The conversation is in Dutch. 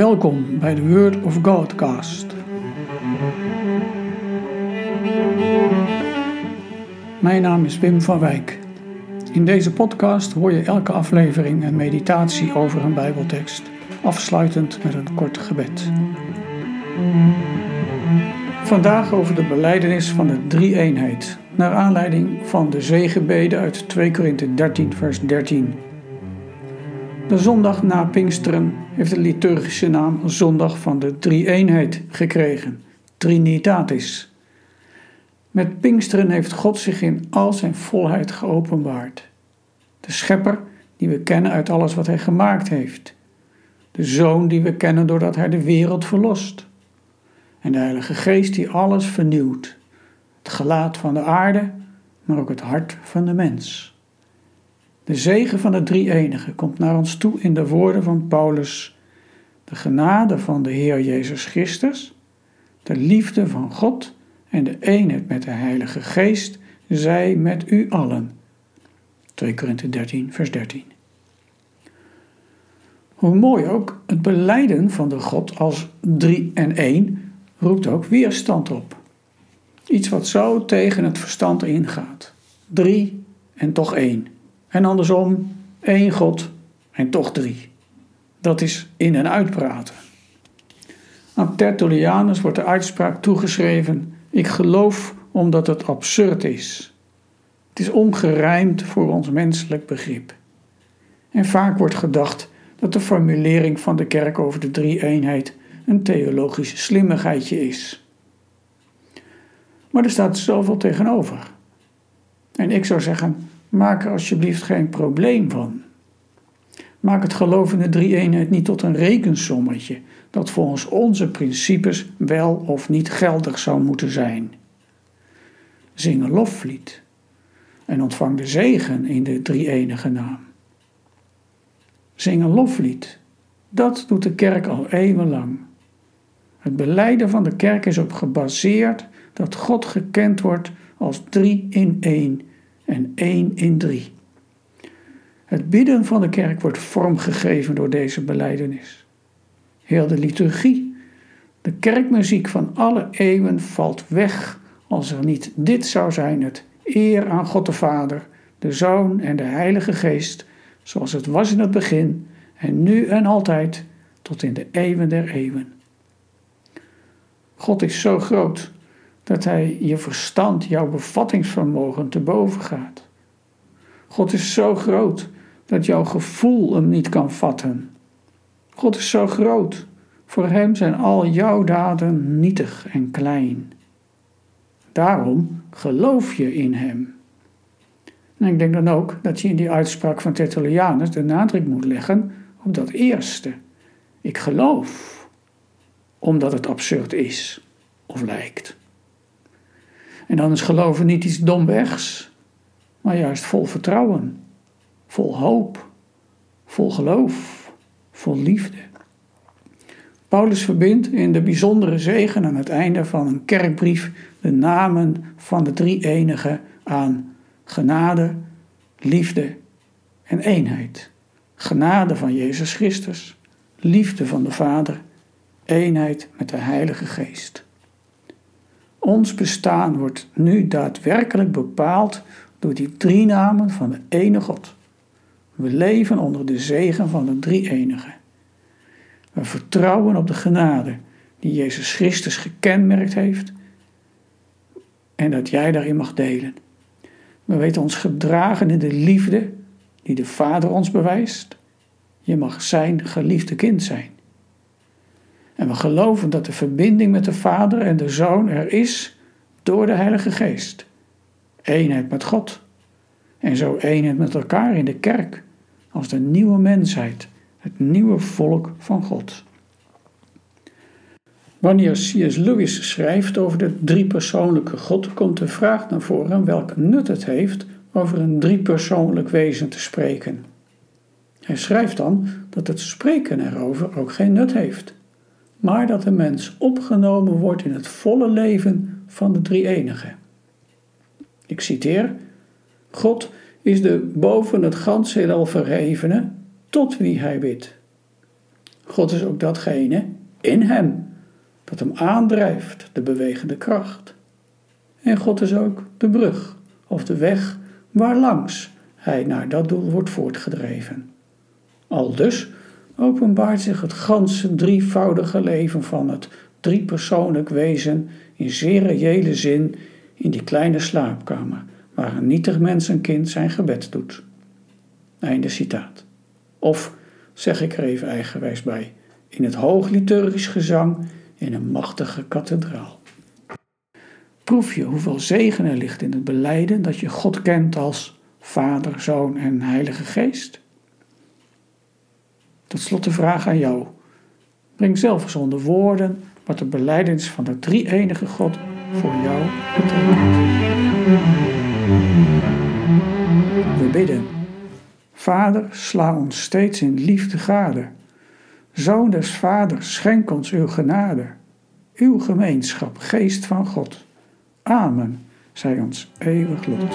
Welkom bij de Word of Godcast. Mijn naam is Wim van Wijk. In deze podcast hoor je elke aflevering een meditatie over een Bijbeltekst, afsluitend met een kort gebed. Vandaag over de beleidenis van de drie-eenheid, naar aanleiding van de zegenbeden uit 2 Korinthe 13, vers 13. De zondag na Pinksteren heeft de liturgische naam Zondag van de Drie-eenheid gekregen, Trinitatis. Met Pinksteren heeft God zich in al zijn volheid geopenbaard. De Schepper die we kennen uit alles wat Hij gemaakt heeft. De Zoon die we kennen doordat Hij de wereld verlost. En de Heilige Geest die alles vernieuwt. Het gelaat van de aarde, maar ook het hart van de mens. De zegen van de drie-enige komt naar ons toe in de woorden van Paulus. De genade van de Heer Jezus Christus, de liefde van God en de eenheid met de Heilige Geest zij met u allen. 2 Korinthe 13, vers 13. Hoe mooi ook, het beleiden van de God als drie en één roept ook weerstand op. Iets wat zo tegen het verstand ingaat. Drie en toch één. En andersom, één God en toch drie. Dat is in- en uitpraten. Aan Tertullianus wordt de uitspraak toegeschreven: Ik geloof omdat het absurd is. Het is ongerijmd voor ons menselijk begrip. En vaak wordt gedacht dat de formulering van de kerk over de drie-eenheid een theologisch slimmigheidje is. Maar er staat zoveel tegenover. En ik zou zeggen, Maak er alsjeblieft geen probleem van. Maak het geloof in de drie-eenheid niet tot een rekensommetje dat volgens onze principes wel of niet geldig zou moeten zijn. Zing een loflied en ontvang de zegen in de drie-enige naam. Zing een loflied, dat doet de kerk al eeuwenlang. Het beleiden van de kerk is op gebaseerd dat God gekend wordt als drie in één en één in drie. Het bidden van de kerk wordt vormgegeven door deze beleidenis. Heel de liturgie, de kerkmuziek van alle eeuwen valt weg als er niet dit zou zijn: het eer aan God de Vader, de Zoon en de Heilige Geest, zoals het was in het begin en nu en altijd tot in de eeuwen der eeuwen. God is zo groot dat Hij je verstand, jouw bevattingsvermogen te boven gaat. God is zo groot dat jouw gevoel hem niet kan vatten. God is zo groot, voor Hem zijn al jouw daden nietig en klein. Daarom geloof je in Hem. En ik denk dan ook dat je in die uitspraak van Tertullianus de nadruk moet leggen op dat eerste. Ik geloof, omdat het absurd is of lijkt. En dan is geloven niet iets domwegs, maar juist vol vertrouwen, vol hoop, vol geloof, vol liefde. Paulus verbindt in de bijzondere zegen aan het einde van een kerkbrief de namen van de drie enigen aan genade, liefde en eenheid. Genade van Jezus Christus, liefde van de Vader, eenheid met de Heilige Geest. Ons bestaan wordt nu daadwerkelijk bepaald door die drie namen van de ene God. We leven onder de zegen van de drie enige. We vertrouwen op de genade die Jezus Christus gekenmerkt heeft en dat jij daarin mag delen. We weten ons gedragen in de liefde die de Vader ons bewijst. Je mag zijn geliefde kind zijn. En we geloven dat de verbinding met de Vader en de Zoon er is door de Heilige Geest. Eenheid met God. En zo eenheid met elkaar in de kerk, als de nieuwe mensheid, het nieuwe volk van God. Wanneer C.S. Lewis schrijft over de driepersoonlijke God, komt de vraag naar voren welke nut het heeft over een driepersoonlijk wezen te spreken. Hij schrijft dan dat het spreken erover ook geen nut heeft maar dat de mens opgenomen wordt in het volle leven van de drie-enige. Ik citeer: God is de boven het ganse heelal verhevene, tot wie hij bidt. God is ook datgene in hem dat hem aandrijft, de bewegende kracht. En God is ook de brug of de weg waarlangs hij naar dat doel wordt voortgedreven. Al dus openbaart zich het ganse drievoudige leven van het driepersoonlijk wezen in zeer reële zin in die kleine slaapkamer waar een nietig mens een kind zijn gebed doet. Einde citaat. Of, zeg ik er even eigenwijs bij, in het hoogliturgisch gezang in een machtige kathedraal. Proef je hoeveel zegen er ligt in het beleiden dat je God kent als Vader, Zoon en Heilige Geest? Tot slot de vraag aan jou. Breng zelf eens onder woorden wat de beleidens van de drie-enige God voor jou betekent. We bidden. Vader, sla ons steeds in liefde gade. Zoon des Vaders, schenk ons uw genade. Uw gemeenschap, geest van God. Amen, zij ons eeuwig lot.